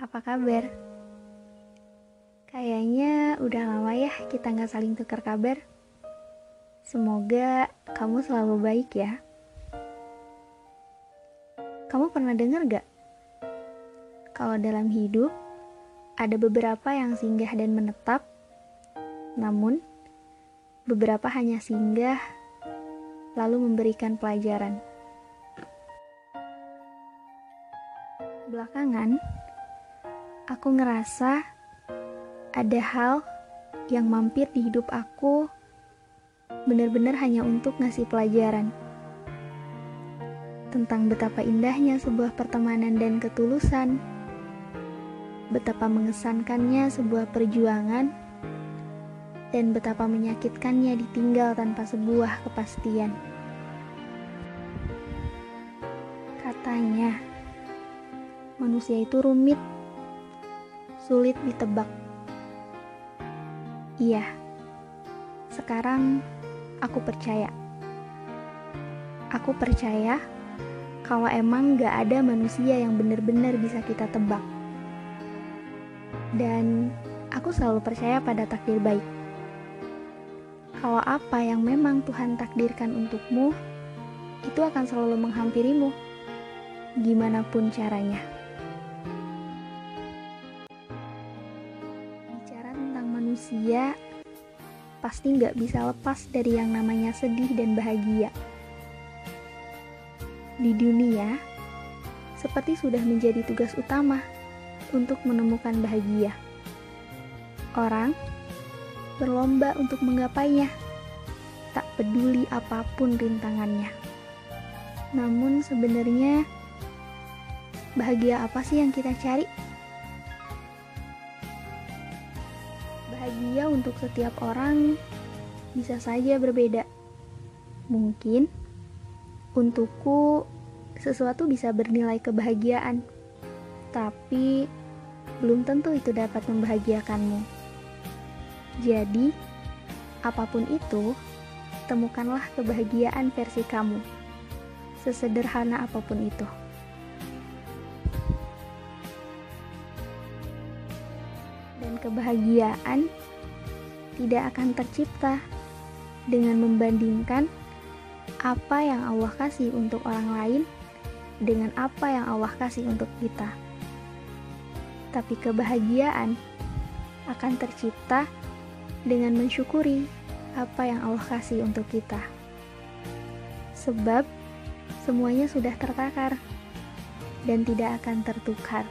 apa kabar? Kayaknya udah lama ya kita nggak saling tukar kabar. Semoga kamu selalu baik ya. Kamu pernah dengar gak? Kalau dalam hidup, ada beberapa yang singgah dan menetap, namun beberapa hanya singgah lalu memberikan pelajaran. Belakangan, aku ngerasa ada hal yang mampir di hidup aku benar-benar hanya untuk ngasih pelajaran tentang betapa indahnya sebuah pertemanan dan ketulusan, betapa mengesankannya sebuah perjuangan, dan betapa menyakitkannya ditinggal tanpa sebuah kepastian. Katanya, manusia itu rumit, sulit ditebak. Iya, sekarang aku percaya. Aku percaya kalau emang gak ada manusia yang benar-benar bisa kita tebak. Dan aku selalu percaya pada takdir baik. Kalau apa yang memang Tuhan takdirkan untukmu, itu akan selalu menghampirimu, gimana pun caranya. Manusia pasti nggak bisa lepas dari yang namanya sedih dan bahagia. Di dunia, seperti sudah menjadi tugas utama untuk menemukan bahagia. Orang berlomba untuk menggapainya, tak peduli apa pun rintangannya. Namun sebenarnya, bahagia apa sih yang kita cari? Bahagia untuk setiap orang bisa saja berbeda. Mungkin untukku sesuatu bisa bernilai kebahagiaan, tapi belum tentu itu dapat membahagiakanmu. Jadi, apa pun itu, temukanlah kebahagiaan versi kamu, sesederhana apa pun itu. Dan kebahagiaan tidak akan tercipta dengan membandingkan apa yang Allah kasih untuk orang lain dengan apa yang Allah kasih untuk kita. Tapi kebahagiaan akan tercipta dengan mensyukuri apa yang Allah kasih untuk kita. Sebab semuanya sudah tertakar dan tidak akan tertukar.